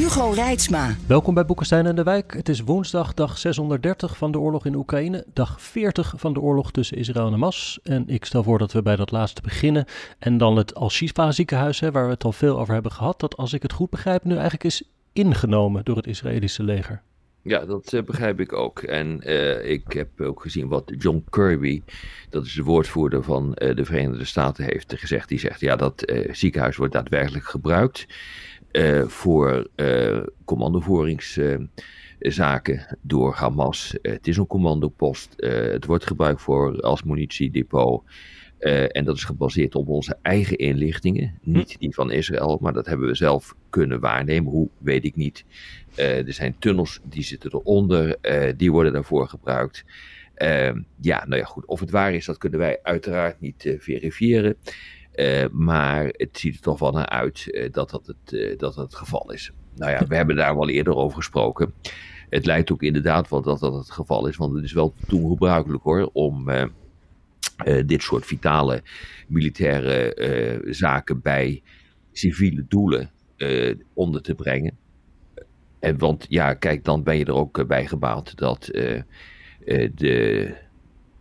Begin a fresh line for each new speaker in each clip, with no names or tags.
Hugo Reitsma.
Welkom bij Boekenstein en de Wijk. Het is woensdag, dag 630 van de oorlog in Oekraïne. Dag 40 van de oorlog tussen Israël en Hamas. En ik stel voor dat we bij dat laatste beginnen. En dan het Al-Shifa ziekenhuis, hè, waar we het al veel over hebben gehad. Dat, als ik het goed begrijp, nu eigenlijk is ingenomen door het Israëlische leger.
Ja, dat uh, begrijp ik ook. En uh, ik heb ook gezien wat John Kirby, dat is de woordvoerder van uh, de Verenigde Staten, heeft gezegd. Die zegt, ja, dat ziekenhuis wordt daadwerkelijk gebruikt voor commandovoeringszaken door Hamas. het is een commandopost. het wordt gebruikt voor als munitiedepot. Uh, en dat is gebaseerd op onze eigen inlichtingen, niet die van Israël, maar dat hebben we zelf kunnen waarnemen. Hoe weet ik niet. Uh, er zijn tunnels die zitten eronder, uh, die worden daarvoor gebruikt. ja, nou ja, goed. Of het waar is, dat kunnen wij uiteraard niet verifiëren. Maar het ziet er toch wel naar uit dat, dat, het, dat dat het geval is. Nou ja, we hebben daar wel eerder over gesproken. Het lijkt ook inderdaad wel dat dat het geval is, want het is wel toen gebruikelijk hoor, om dit soort vitale militaire zaken bij civiele doelen onder te brengen. En want ja, kijk, dan ben je er ook bij gebaat dat de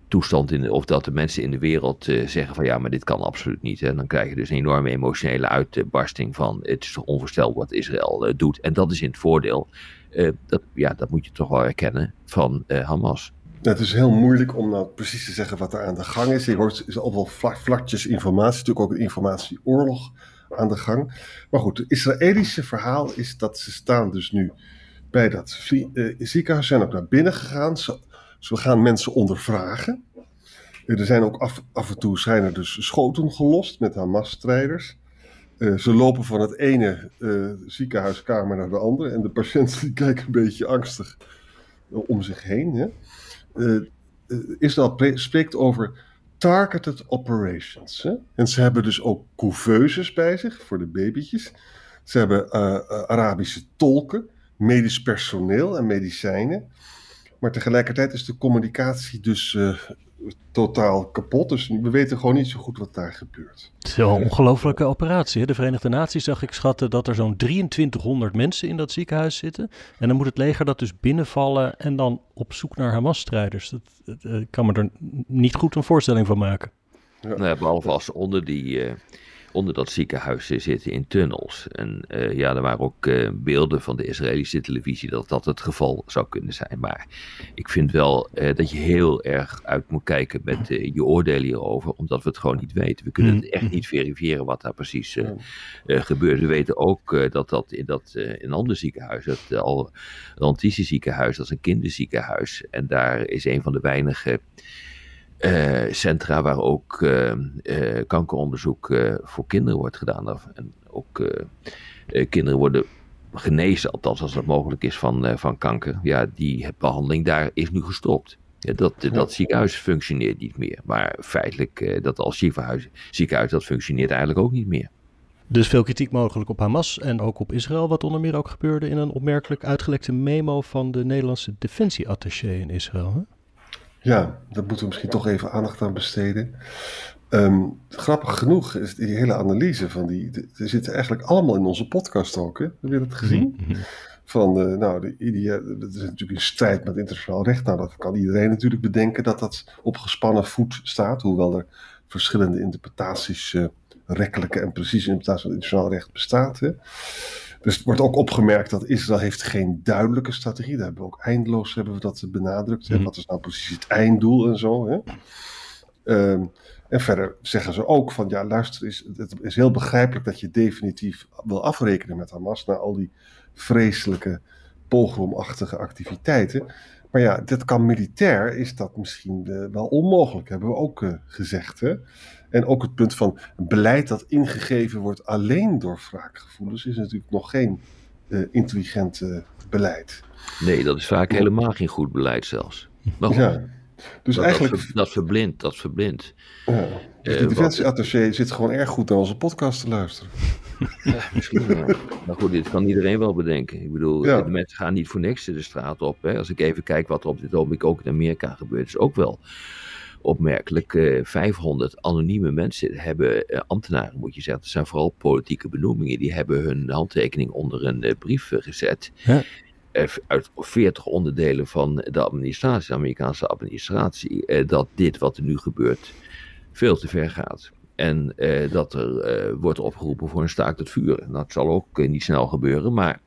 toestand in, of dat de mensen in de wereld zeggen van ja, maar dit kan absoluut niet. En dan krijg je dus een enorme emotionele uitbarsting van het is toch onvoorstelbaar wat Israël doet. En dat is in het voordeel, dat, ja, dat moet je toch wel erkennen, van Hamas.
Het is heel moeilijk om nou precies te zeggen wat er aan de gang is. Je hoort is al wel vlak, vlakjes informatie, natuurlijk ook een informatieoorlog aan de gang. Maar goed, het Israëlische verhaal is dat ze staan dus nu bij dat ziekenhuis, zijn ook naar binnen gegaan. Ze gaan mensen ondervragen. Er zijn ook af, af en toe zijn er dus schoten gelost met Hamas-strijders. Uh, ze lopen van het ene uh, ziekenhuiskamer naar de andere en de patiënten die kijken een beetje angstig om zich heen. Hè. Uh, Israël spreekt over targeted operations. Hè? En ze hebben dus ook couveuses bij zich voor de babytjes. Ze hebben Arabische tolken, medisch personeel en medicijnen. Maar tegelijkertijd is de communicatie dus uh, totaal kapot. Dus we weten gewoon niet zo goed wat daar gebeurt.
Het is wel een ongelofelijke operatie. Hè? De Verenigde Naties zag ik schatten dat er zo'n 2300 mensen in dat ziekenhuis zitten. En dan moet het leger dat dus binnenvallen en dan op zoek naar Hamas-strijders. Dat, dat, dat, kan me er niet goed een voorstelling van maken.
Ja. Nou, behalve als onder die... Uh onder dat ziekenhuis zitten in tunnels. En uh, ja, er waren ook uh, beelden van de Israëlische televisie dat dat het geval zou kunnen zijn. Maar ik vind wel uh, dat je heel erg uit moet kijken met je oordelen hierover, omdat we het gewoon niet weten. We kunnen het echt niet verifiëren wat daar precies gebeurt. We weten ook dat dat in, dat, in een ander ziekenhuis, het al Rantische ziekenhuis, dat is een kinderziekenhuis. En daar is een van de weinige centra waar ook uh, uh, kankeronderzoek voor kinderen wordt gedaan. En ook kinderen worden genezen, althans als dat mogelijk is, van, van kanker. Ja, die behandeling daar is nu gestopt. Ja, dat, dat ziekenhuis functioneert niet meer. Maar feitelijk, dat als ziekenhuis, ziekenhuis, dat functioneert eigenlijk ook niet meer.
Dus veel kritiek mogelijk op Hamas en ook op Israël, wat onder meer ook gebeurde in een opmerkelijk uitgelekte memo van de Nederlandse defensieattaché in Israël. Hè?
Ja, daar moeten we misschien toch even aandacht aan besteden. Um, grappig genoeg is die hele analyse van die. Ze zitten eigenlijk allemaal in onze podcast ook. Hè? Heb je dat gezien? Mhm, mhm. Van, uh, nou, de idea, dat is natuurlijk in strijd met internationaal recht. Nou, dat kan iedereen natuurlijk bedenken dat dat op gespannen voet staat. Hoewel er verschillende interpretaties, uh, rekkelijke en precieze interpretaties van internationaal recht bestaat. Hè? Dus het wordt ook opgemerkt dat Israël heeft geen duidelijke strategie. Daar hebben we ook eindeloos hebben we dat benadrukt. Mm. Wat is nou precies het einddoel en zo. Hè? Um, en verder zeggen ze ook van ja, luister, is, het is heel begrijpelijk dat je definitief wil afrekenen met Hamas na al die vreselijke pogromachtige activiteiten. Maar ja, dat kan militair, is dat misschien uh, wel onmogelijk, hebben we ook uh, gezegd. Hè? En ook het punt van een beleid dat ingegeven wordt alleen door wraakgevoelens, is natuurlijk nog geen uh, intelligent beleid.
Nee, dat is vaak helemaal geen goed beleid zelfs.
Maar ja. Dus
dat,
eigenlijk...
Dat, dat verblindt, dat verblindt.
Ja. Dus de defensieattaché zit gewoon erg goed naar onze podcast te luisteren.
Ja, misschien wel. Maar goed, dit kan iedereen wel bedenken. Ik bedoel, ja. de mensen gaan niet voor niks de straat op. Hè. Als ik even kijk wat er op dit ogenblik ook in Amerika gebeurt, is ook wel opmerkelijk. Uh, 500 anonieme mensen hebben, uh, ambtenaren moet je zeggen, dat zijn vooral politieke benoemingen, die hebben hun handtekening onder een uh, brief gezet. Ja uit 40 onderdelen van de administratie, de Amerikaanse administratie, dat dit wat er nu gebeurt veel te ver gaat. En eh, dat er eh, wordt opgeroepen voor een staakt het vuren. Dat zal ook eh, niet snel gebeuren, maar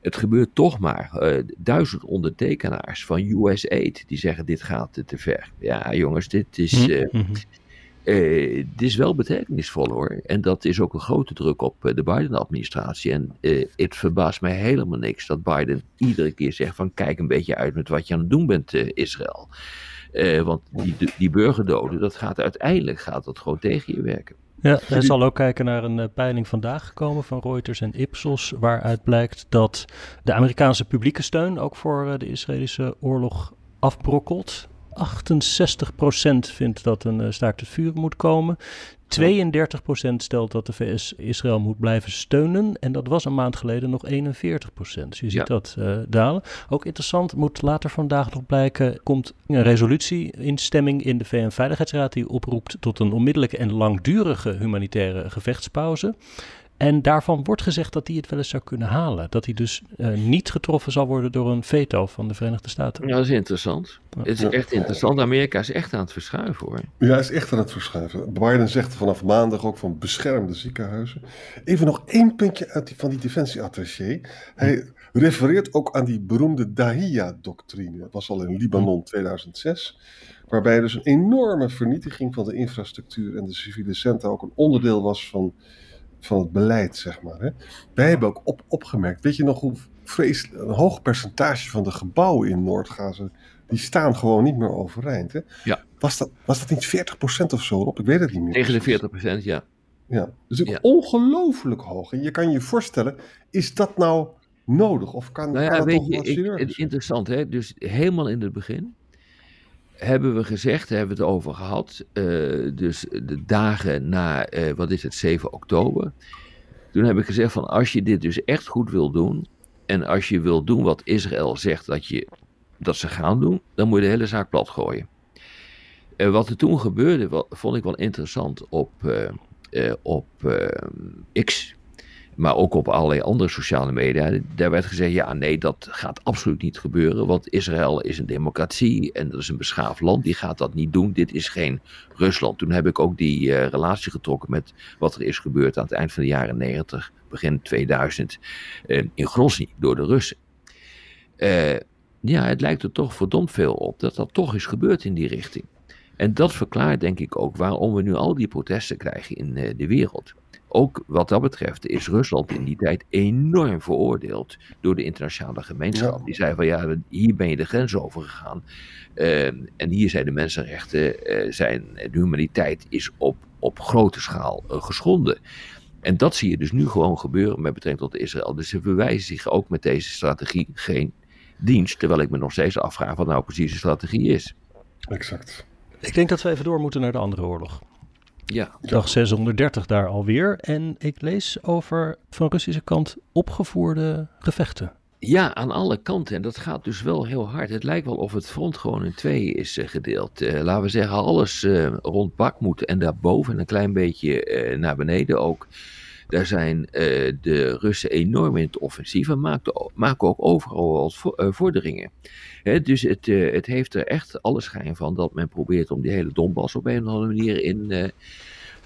het gebeurt toch maar. duizend ondertekenaars van USAID die zeggen dit gaat te ver. Ja jongens, dit is, mm dit is wel betekenisvol hoor. En dat is ook een grote druk op de Biden-administratie. En het verbaast mij helemaal niks dat Biden iedere keer zegt van kijk een beetje uit met wat je aan het doen bent Israël. Uh, want die, die burgerdoden, dat gaat uiteindelijk gaat dat gewoon tegen je werken.
Ja, hij zal ook kijken naar een uh, peiling vandaag gekomen van Reuters en Ipsos, waaruit blijkt dat de Amerikaanse publieke steun ook voor uh, de Israëlische oorlog afbrokkelt. 68% vindt dat een uh, staakt het vuur moet komen. 32% stelt dat de VS Israël moet blijven steunen. En dat was een maand geleden nog 41%. Dus je ziet ja. dat uh, dalen. Ook interessant, moet later vandaag nog blijken, komt een resolutie in stemming in de VN-veiligheidsraad die oproept tot een onmiddellijke en langdurige humanitaire gevechtspauze. En daarvan wordt gezegd dat hij het wel eens zou kunnen halen. Dat hij dus uh, niet getroffen zal worden door een veto van de Verenigde Staten.
Ja, dat is interessant. Ja. Het is echt interessant. Amerika is echt aan het verschuiven hoor.
Ja, is echt aan het verschuiven. Biden zegt vanaf maandag ook van beschermde ziekenhuizen. Even nog één puntje uit die, van die defensieattaché. Hij refereert ook aan die beroemde Dahia-doctrine. Dat was al in Libanon 2006. Waarbij dus een enorme vernietiging van de infrastructuur en de civiele centra ook een onderdeel was van van het beleid, zeg maar. Hè. Wij hebben ook op, opgemerkt, weet je nog hoe vreselijk, een hoog percentage van de gebouwen in Noord-Gaza, die staan gewoon niet meer overeind. Hè?
Ja.
Was, dat, was dat niet 40% of zo op? Ik weet het niet meer.
Tegen de 40%, ja.
Ja, dus ja. ongelooflijk hoog. En je kan je voorstellen, is dat nou nodig? Of kan,
nou ja,
kan dat
weet je, ik, het is interessant, hè? Dus helemaal in het begin hebben we gezegd, hebben we het over gehad, uh, dus de dagen na, uh, wat is het, 7 oktober. Toen heb ik gezegd van als je dit dus echt goed wil doen, en als je wil doen wat Israël zegt dat, je, dat ze gaan doen, dan moet je de hele zaak plat gooien. Uh, wat er toen gebeurde, wat, vond ik wel interessant op, op X maar ook op allerlei andere sociale media. Daar werd gezegd: ja, nee, dat gaat absoluut niet gebeuren. Want Israël is een democratie en dat is een beschaafd land. Die gaat dat niet doen. Dit is geen Rusland. Toen heb ik ook die uh, relatie getrokken met wat er is gebeurd aan het eind van de jaren 90, begin 2000 uh, in Grozny door de Russen. Uh, ja, het lijkt er toch verdomd veel op dat dat toch is gebeurd in die richting. En dat verklaart denk ik ook waarom we nu al die protesten krijgen in de wereld. Ook wat dat betreft is Rusland in die tijd enorm veroordeeld door de internationale gemeenschap. Ja. Die zei van ja, hier ben je de grens over gegaan. Uh, en hier zijn de mensenrechten, uh, zijn, de humaniteit is op, op grote schaal uh, geschonden. En dat zie je dus nu gewoon gebeuren met betrekking tot Israël. Dus ze bewijzen zich ook met deze strategie geen dienst. Terwijl ik me nog steeds afvraag wat nou precies de strategie is.
Exact.
Ik denk dat we even door moeten naar de andere oorlog.
Ja.
Dag 630 daar alweer. En ik lees over van Russische kant opgevoerde gevechten.
Ja, aan alle kanten. En dat gaat dus wel heel hard. Het lijkt wel of het front gewoon in tweeën is uh, gedeeld. Uh, laten we zeggen, alles uh, rond Bakmoed en daarboven een klein beetje naar beneden ook. Daar zijn de Russen enorm in het offensief en maken, ook overal wat vorderingen. He, dus het, het heeft er echt alle schijn van dat men probeert om die hele Donbass op een of andere manier in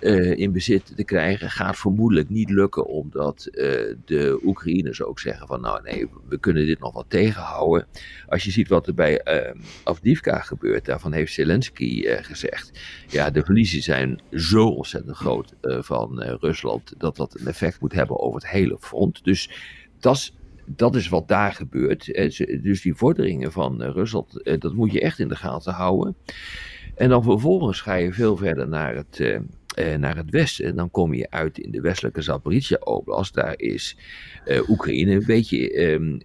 uh, in bezit te krijgen, gaat vermoedelijk niet lukken, omdat uh, de Oekraïners ook zeggen van nou nee, we kunnen dit nog wel tegenhouden. Als je ziet wat er bij uh, Afdivka gebeurt, daarvan heeft Zelensky gezegd, ja de verliezen zijn zo ontzettend groot van Rusland, dat dat een effect moet hebben over het hele front. Dus dat dat is wat daar gebeurt. Dus die vorderingen van Rusland, dat moet je echt in de gaten houden. En dan vervolgens ga je veel verder naar het, naar het westen. Dan kom je uit in de westelijke Zaporizhia Oblast. Daar is Oekraïne een beetje ehm,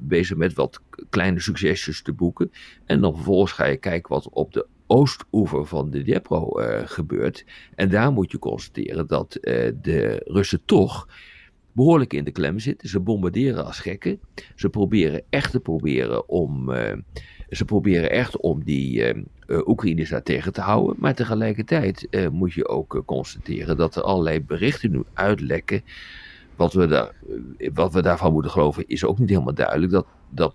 bezig met wat kleine succesjes te boeken. En dan vervolgens ga je kijken wat op de oostoever van de Dnepro uh, gebeurt. En daar moet je constateren dat de Russen toch behoorlijk in de klem zitten. Ze bombarderen als gekken. Ze proberen echt te proberen om. Ze proberen echt om die Oekraïners daar tegen te houden. Maar tegelijkertijd moet je ook constateren dat er allerlei berichten nu uitlekken. Wat we, daar, wat we daarvan moeten geloven is ook niet helemaal duidelijk. Dat, dat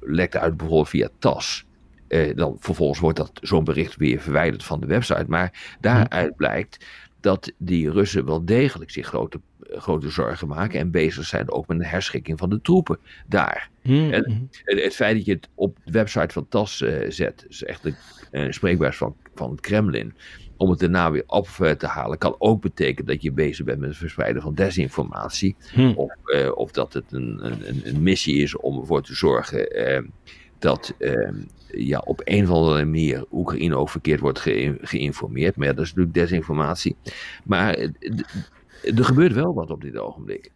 lekt uit bijvoorbeeld via TAS. Eh, dan vervolgens wordt dat zo'n bericht weer verwijderd van de website. Maar daaruit blijkt dat die Russen wel degelijk zich grote, grote zorgen maken en bezig zijn ook met een herschikking van de troepen daar.
Hmm.
En, het feit dat je het op de website van TAS uh, zet, is echt een, een spreekbaar van, van het Kremlin. Om het daarna weer op uh, te halen, kan ook betekenen dat je bezig bent met het verspreiden van desinformatie.
Hmm.
Of, uh, of dat het een, een, een, missie is om ervoor te zorgen dat ehm, ja, op een of andere manier Oekraïne ook verkeerd wordt ge geïnformeerd. Maar ja, dat is natuurlijk desinformatie. Maar eh, er gebeurt wel wat op dit ogenblik.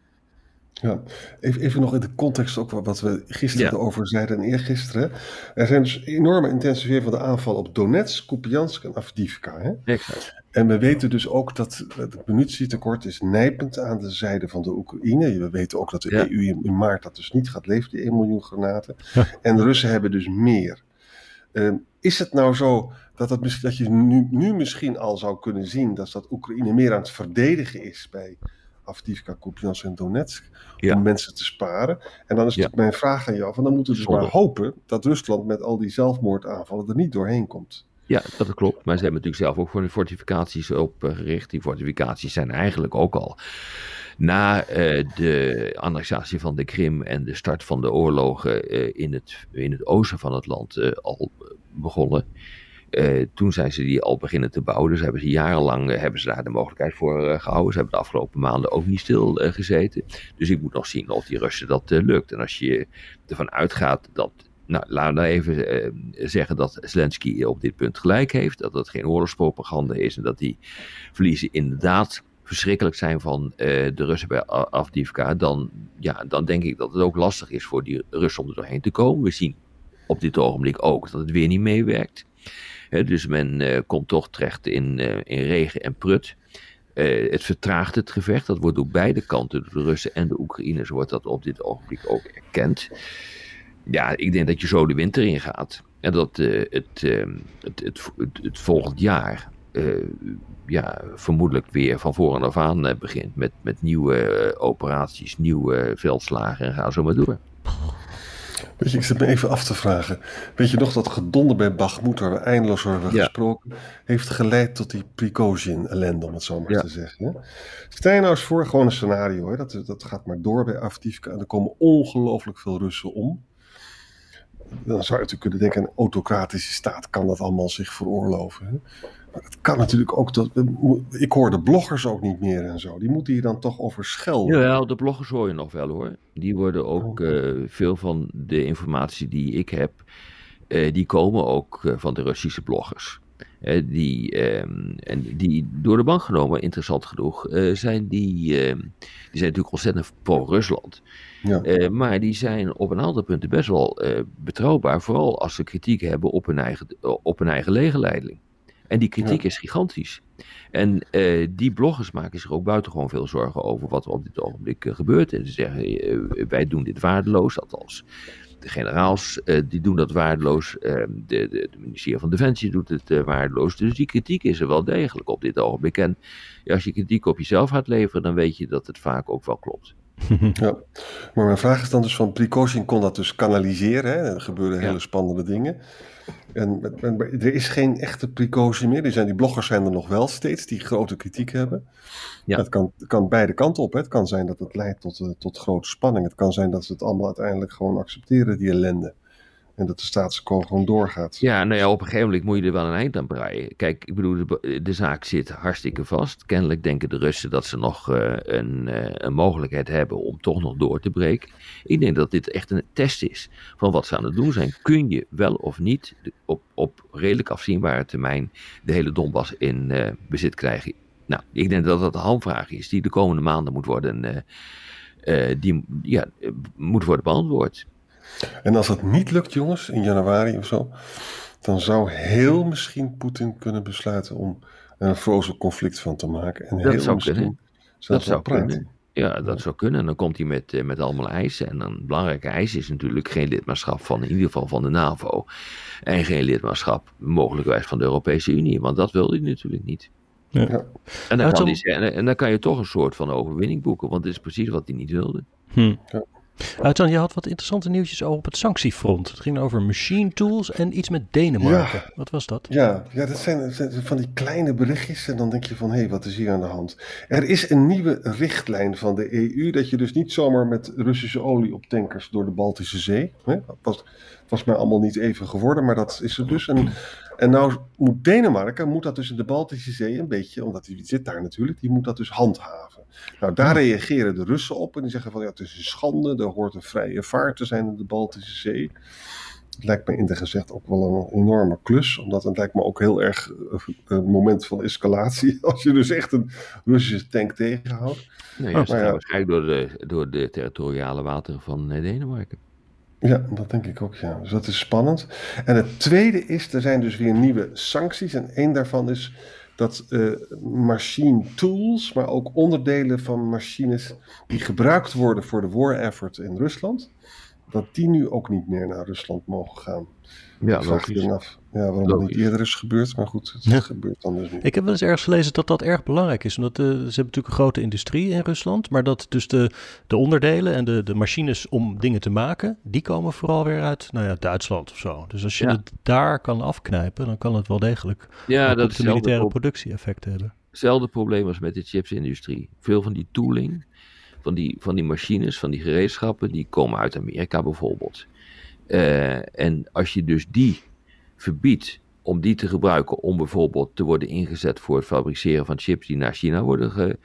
Ja, even, even nog in de context ook wat we gisteren ja. over zeiden en eergisteren. Er zijn dus enorme intensivering van de aanval op Donetsk, Kupiansk en Avdivka. Hè?
Exact.
En we weten dus ook dat het munitietekort is nijpend aan de zijde van de Oekraïne. We weten ook dat de
Ja.
EU in, in maart dat dus niet gaat leveren, die 1 miljoen granaten.
Ja.
En de Russen hebben dus meer. Ehm, is het nou zo dat, het, dat je nu, nu misschien al zou kunnen zien dat, dat Oekraïne meer aan het verdedigen is bij Avdivka, Kupiansk en Donetsk,
Ja.
om mensen te sparen? En dan is
Ja.
mijn vraag aan jou, van dan moeten we dus maar hopen dat Rusland met al die zelfmoordaanvallen er niet doorheen komt.
Ja, dat klopt. Maar ze hebben natuurlijk zelf ook voor de fortificaties op eh, gericht. Die fortificaties zijn eigenlijk ook al na eh, de annexatie van de Krim en de start van de oorlogen eh, in, het, in het oosten van het land eh, al begonnen. Toen zijn ze die al beginnen te bouwen. Dus hebben ze jarenlang hebben ze daar de mogelijkheid voor eh, gehouden. Ze hebben de afgelopen maanden ook niet stil gezeten. Dus ik moet nog zien of die Russen dat lukt. En als je ervan uitgaat dat. Nou, laten we even eh, zeggen dat Zelensky op dit punt gelijk heeft. Dat het geen oorlogspropaganda is. En dat die verliezen inderdaad verschrikkelijk zijn van eh, de Russen bij A- Avdivka. Dan, ja, dan denk ik dat het ook lastig is voor die Russen om er doorheen te komen. We zien op dit ogenblik ook dat het weer niet meewerkt. Dus men eh, komt toch terecht in, in regen en prut. Het vertraagt het gevecht. Dat wordt door beide kanten, door de Russen en de Oekraïners, wordt dat op dit ogenblik ook erkend. Ja, ik denk dat je zo de winter ingaat. En dat eh, het, eh, het, het, het, het volgend jaar eh, ja, vermoedelijk weer van voren af aan begint. Met, met nieuwe operaties, nieuwe veldslagen en ga zo maar door.
Weet je, ik zit me even af te vragen. Weet je nog dat gedonder bij Bakhmut, waar we eindeloos over hebben
Ja.
gesproken, heeft geleid tot die Prigozhin-ellende, om het zo maar
Ja.
te zeggen. Hè? Stel je nou eens voor, gewoon een scenario, hè? Dat, dat gaat maar door bij Avdivka en er komen ongelooflijk veel Russen om. Dan zou je natuurlijk kunnen denken, een autocratische staat kan dat allemaal zich veroorloven. Hè? Maar het kan natuurlijk ook dat. Ik hoor de bloggers ook niet meer en zo. Die moeten hier dan toch over schelden.
Jawel, de bloggers hoor je nog wel hoor. Die worden ook, eh, veel van de informatie die ik heb, eh, die komen ook eh, van de Russische bloggers. Eh, die, ehm, en die door de bank genomen, interessant genoeg, eh, zijn die, ehm, die zijn natuurlijk ontzettend pro-Rusland.
Ja.
Eh, maar die zijn op een aantal punten best wel betrouwbaar, vooral als ze kritiek hebben op hun eigen, op hun eigen legerleiding. En die kritiek is gigantisch. En die bloggers maken zich ook buitengewoon veel zorgen over wat er op dit ogenblik gebeurt. En ze zeggen, wij doen dit waardeloos, althans. De generaals eh, die doen dat waardeloos. eh, de, de, ministerie van Defensie doet het eh, waardeloos. Dus die kritiek is er wel degelijk op dit ogenblik. En als je kritiek op jezelf gaat leveren, dan weet je dat het vaak ook wel klopt.
Ja, maar mijn vraag is dan dus van Prigozhin kon dat dus kanaliseren. Hè? Er gebeuren
Ja.
hele spannende dingen. En, maar er is geen echte Prigozhin meer. Die, zijn, die bloggers zijn er nog wel steeds die grote kritiek hebben.
Ja.
Het kan, kan beide kanten op. Hè? Het kan zijn dat het leidt tot, eh, tot grote spanning. Het kan zijn dat ze het allemaal uiteindelijk gewoon accepteren, die ellende. En dat de status quo gewoon doorgaat.
Ja, nou ja, op een gegeven moment moet je er wel een eind aan breien. Kijk, ik bedoel, de, zaak zit hartstikke vast. Kennelijk denken de Russen dat ze nog uh, een, uh, een, mogelijkheid hebben om toch nog door te breken. Ik denk dat dit echt een test is van wat ze aan het doen zijn. Kun je wel of niet op, op redelijk afzienbare termijn de hele Donbass in uh, bezit krijgen? Nou, ik denk dat dat de handvraag is die de komende maanden moet worden, die, ja, moet worden beantwoord.
En als dat niet lukt, jongens, in januari of zo, dan zou heel misschien Poetin kunnen besluiten om er een frozen conflict van te maken. En
dat
heel
zou
misschien
kunnen. Dat zou kunnen. Ja, dat zou kunnen. En dan komt hij met, uh, met allemaal eisen. En een belangrijke eis is natuurlijk geen lidmaatschap van, in ieder geval van de NAVO. En geen lidmaatschap, mogelijkwijs van de Europese Unie. Want dat wil hij natuurlijk niet.
Ja.
En, dan kan hij, en, en dan kan je toch een soort van overwinning boeken. Want dit is precies wat hij niet wilde.
Hm. Ja. Uh, je had wat interessante nieuwtjes op het sanctiefront. Het ging over machine tools en iets met Denemarken.
Ja.
Wat was dat?
Ja, ja dat zijn, zijn van die kleine berichtjes. En dan denk je van, hé, hey, wat is hier aan de hand? Er is een nieuwe richtlijn van de EU... dat je dus niet zomaar met Russische olie op tankers door de Baltische Zee... Hè, dat was, was mij allemaal niet even geworden, maar dat is er dus. En, en nou moet Denemarken, moet dat dus in de Baltische Zee een beetje... omdat die zit daar natuurlijk, die moet dat dus handhaven. Nou, daar reageren de Russen op en die zeggen van ja, het is een schande, er hoort een vrije vaart te zijn in de Baltische Zee. Het lijkt me in gezegd ook wel een enorme klus, omdat het lijkt me ook heel erg een moment van escalatie, als je dus echt een Russische tank tegenhoudt.
Nee, ja, maar ja, waarschijnlijk door de, door de territoriale wateren van Denemarken.
Ja, dat denk ik ook, ja. Dus dat is spannend. En het tweede is, er zijn dus weer nieuwe sancties en één daarvan is dat uh, machine tools, maar ook onderdelen van machines die gebruikt worden voor de war effort in Rusland, dat die nu ook niet meer naar Rusland mogen gaan.
Ja,
vraag je dan af ja, waarom dat niet eerder is gebeurd, maar goed, het ja. gebeurt dan dus niet.
Ik heb wel eens ergens gelezen dat dat erg belangrijk is, omdat uh, ze hebben natuurlijk een grote industrie in Rusland, maar dat dus de, de onderdelen en de, de machines om dingen te maken, die komen vooral weer uit nou ja, Duitsland of zo. Dus als je ja. het daar kan afknijpen, dan kan het wel degelijk
ja, dat
de militaire productie-effect hebben.
Hetzelfde probleem als met de chipsindustrie. Veel van die tooling, van die, van die machines, van die gereedschappen, die komen uit Amerika bijvoorbeeld. Uh, en als je dus die verbiedt om die te gebruiken om bijvoorbeeld te worden ingezet voor het fabriceren van chips die naar China worden ge,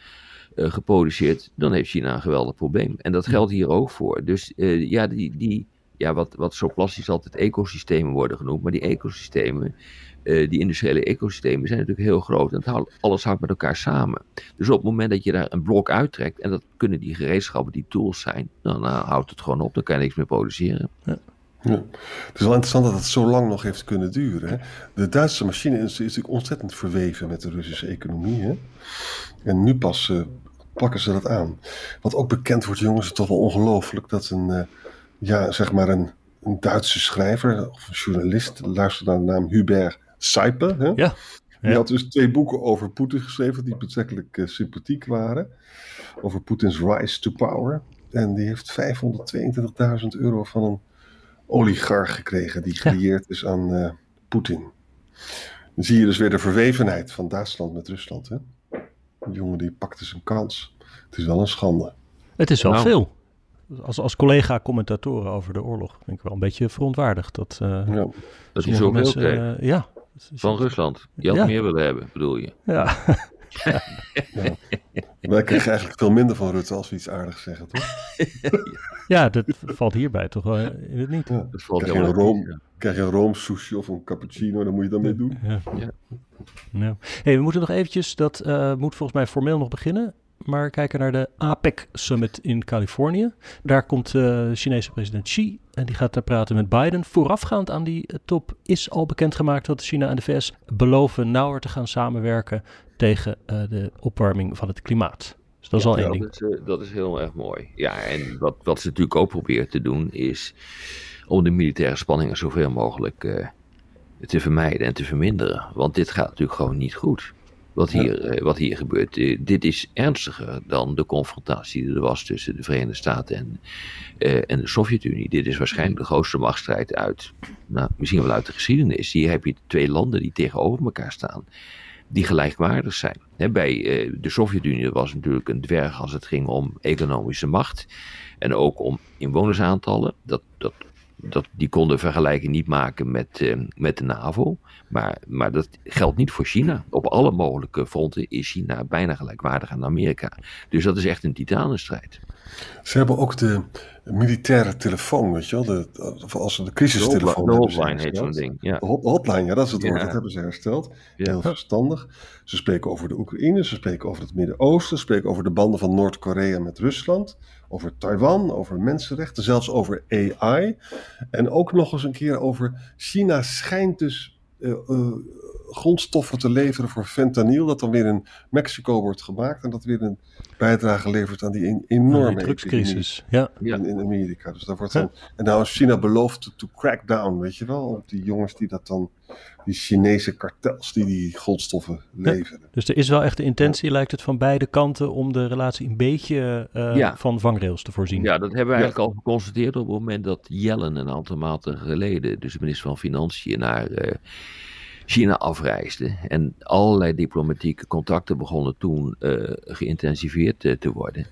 uh, geproduceerd, dan heeft China een geweldig probleem. En dat geldt hier ook voor. Dus uh, ja, die, die, ja, wat, wat zo plastisch altijd ecosystemen worden genoemd, maar die ecosystemen, uh, die industriële ecosystemen zijn natuurlijk heel groot en het houdt, alles hangt met elkaar samen. Dus op het moment dat je daar een blok uittrekt, en dat kunnen die gereedschappen, die tools zijn, dan, dan houdt het gewoon op, dan kan je niks meer produceren.
Ja. Ja. Het is wel interessant dat het zo lang nog heeft kunnen duren. Hè? De Duitse machine-industrie is natuurlijk ontzettend verweven met de Russische economie. Hè? En nu pas uh, plakken ze dat aan. Wat ook bekend wordt, jongens, is toch wel ongelooflijk dat een, uh, ja, zeg maar een, een, Duitse schrijver of een journalist, luister naar de naam Hubert Seipe. Hè?
Ja.
Die ja. had dus twee boeken over Poetin geschreven die betrekkelijk uh, sympathiek waren. Over Poetins rise to power. En die heeft 522.000 euro van een oligarch gekregen die gelieerd ja. is aan uh, Poetin. Dan zie je dus weer de verwevenheid van Duitsland met Rusland. Hè? Die jongen die pakte zijn kans. Het is wel een schande.
Het is wel nou. veel. Als, als collega-commentatoren over de oorlog ben ik wel een beetje verontwaardigd. Dat, uh,
ja. dat zoveel
mensen, kreeg. Uh, ja.
Van Rusland. Je had ja. meer willen hebben, bedoel je?
Ja.
ja. ja. Wij krijgen eigenlijk veel minder van Rutte als we iets aardigs zeggen, toch?
ja, dat valt hierbij toch wel in het niet.
Ja, dat valt krijg, je een room, krijg je een roomsushi of een cappuccino, dan moet je dat mee doen.
Ja. ja. ja. Hey, we moeten nog eventjes, dat uh, moet volgens mij formeel nog beginnen maar kijken naar de APEC Summit in Californië. Daar komt uh, de Chinese president Xi en die gaat daar praten met Biden. Voorafgaand aan die top is al bekendgemaakt dat China en de VS beloven nauwer te gaan samenwerken tegen uh, de opwarming van het klimaat. Dus dat is
ja,
al één
dat
ding.
Is, uh, dat is heel erg mooi. Ja, en wat, wat ze natuurlijk ook proberen te doen is om de militaire spanningen zoveel mogelijk te vermijden en te verminderen. Want dit gaat natuurlijk gewoon niet goed wat hier, ja. wat hier gebeurt. dit is ernstiger dan de confrontatie die er was tussen de Verenigde Staten en, uh, en de Sovjet-Unie. Dit is waarschijnlijk de grootste machtsstrijd uit, nou, misschien wel uit de geschiedenis. Hier heb je twee landen die tegenover elkaar staan, die gelijkwaardig zijn. He, bij uh, de Sovjet-Unie was natuurlijk een dwerg als het ging om economische macht en ook om inwonersaantallen. Dat, dat dat, die konden vergelijking niet maken met, uh, met de NAVO. Maar, maar dat geldt niet voor China. Op alle mogelijke fronten is China bijna gelijkwaardig aan Amerika. Dus dat is echt een titanenstrijd.
Ze hebben ook de militaire telefoon, weet je wel. De, als ze de crisistelefoon
De hotline heet zo'n ding. Ja.
De hotline, ja, dat is het woord. Dat hebben ze hersteld. Ja. Heel verstandig. Ze spreken over de Oekraïne, ze spreken over het Midden-Oosten, ze spreken over de banden van Noord-Korea met Rusland, over Taiwan, over mensenrechten, zelfs over AI. En ook nog eens een keer over China schijnt dus uh, uh, grondstoffen te leveren voor fentanyl, dat dan weer in Mexico wordt gemaakt en dat weer een bijdrage levert aan die enorme
drugscrisis ja.
in, in, Amerika. Dus daar wordt dan, en nou is China beloofd to crack down, weet je wel, op die jongens die dat dan, die Chinese kartels die die grondstoffen leveren. Ja,
dus er is wel echt de intentie, lijkt het, van beide kanten om de relatie een beetje uh, ja. van vangrails te voorzien.
Ja, dat hebben we eigenlijk al geconstateerd op het moment dat Yellen een aantal maanden geleden, dus de minister van Financiën, naar uh, China afreisde. En allerlei diplomatieke contacten begonnen toen uh, geïntensiveerd uh, te worden.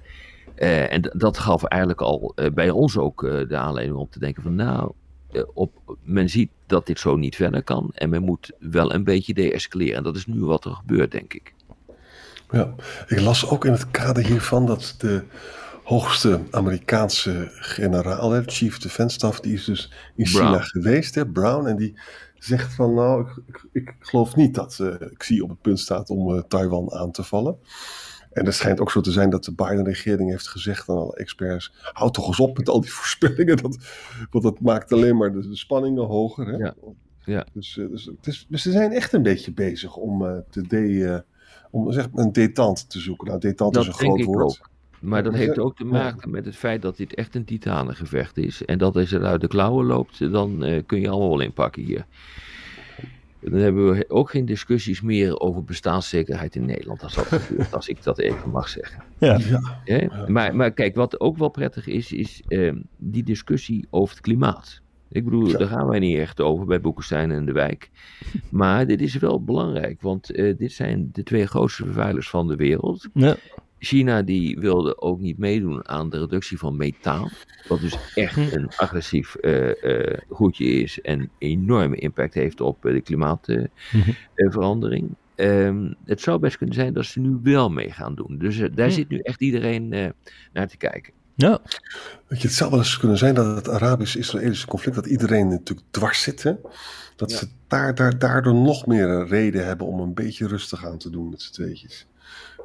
Uh, en dat gaf eigenlijk al bij ons ook de aanleiding om te denken van nou, op, men ziet dat dit zo niet verder kan en men moet wel een beetje deescaleren. En dat is nu wat er gebeurt, denk ik.
Ja, ik las ook in het kader hiervan dat de hoogste Amerikaanse generaal, Chief Defense Staff, die is dus in China geweest, hè, Brown, en die zegt van nou, ik, ik, ik geloof niet dat uh, Xi op het punt staat om uh, Taiwan aan te vallen. En het schijnt ook zo te zijn dat de Biden-regering heeft gezegd aan alle experts: houd toch eens op met al die voorspellingen, dat, want dat maakt alleen maar de, de spanningen hoger. Hè?
Ja. Ja.
Dus, uh, dus, dus, dus, ze zijn echt een beetje bezig om, te de, om zeg, een detente te zoeken. Nou, detente is een groot woord.
Ook. Maar dat heeft ook te maken met het feit dat dit echt een titanengevecht is. En dat als het uit de klauwen loopt, dan uh, kun je allemaal wel inpakken hier. Dan hebben we ook geen discussies meer over bestaanszekerheid in Nederland. Als, dat gebeurt, als ik dat even mag zeggen.
Ja.
ja. Maar, maar kijk, wat ook wel prettig is, is uh, die discussie over het klimaat. Ik bedoel, ja. daar gaan wij niet echt over bij Boekenstein en de Wijk. Maar dit is wel belangrijk, want uh, dit zijn de twee grootste vervuilers van de wereld.
Ja.
China die wilde ook niet meedoen aan de reductie van methaan. Wat dus echt een agressief uh, uh, goedje is en enorme impact heeft op uh, de klimaatverandering. Um, het zou best kunnen zijn dat ze nu wel mee gaan doen. Dus daar hm. zit nu echt iedereen naar te kijken.
Ja.
Weet je, het zou wel eens kunnen zijn dat het Arabisch-Israëlische conflict, dat iedereen natuurlijk dwars zit. Hè? Dat ja. ze daar, daar, daardoor nog meer een reden hebben om een beetje rustig aan te doen met z'n tweetjes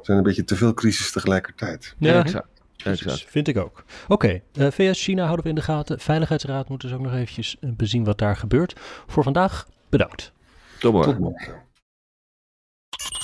zijn een beetje te veel crisis tegelijkertijd.
Ja, exact. exact. Vind ik ook. Oké, okay. uh, VS, China houden we in de gaten. Veiligheidsraad moeten dus ook nog eventjes bezien wat daar gebeurt. Voor vandaag, bedankt.
Tot morgen.
Tot morgen.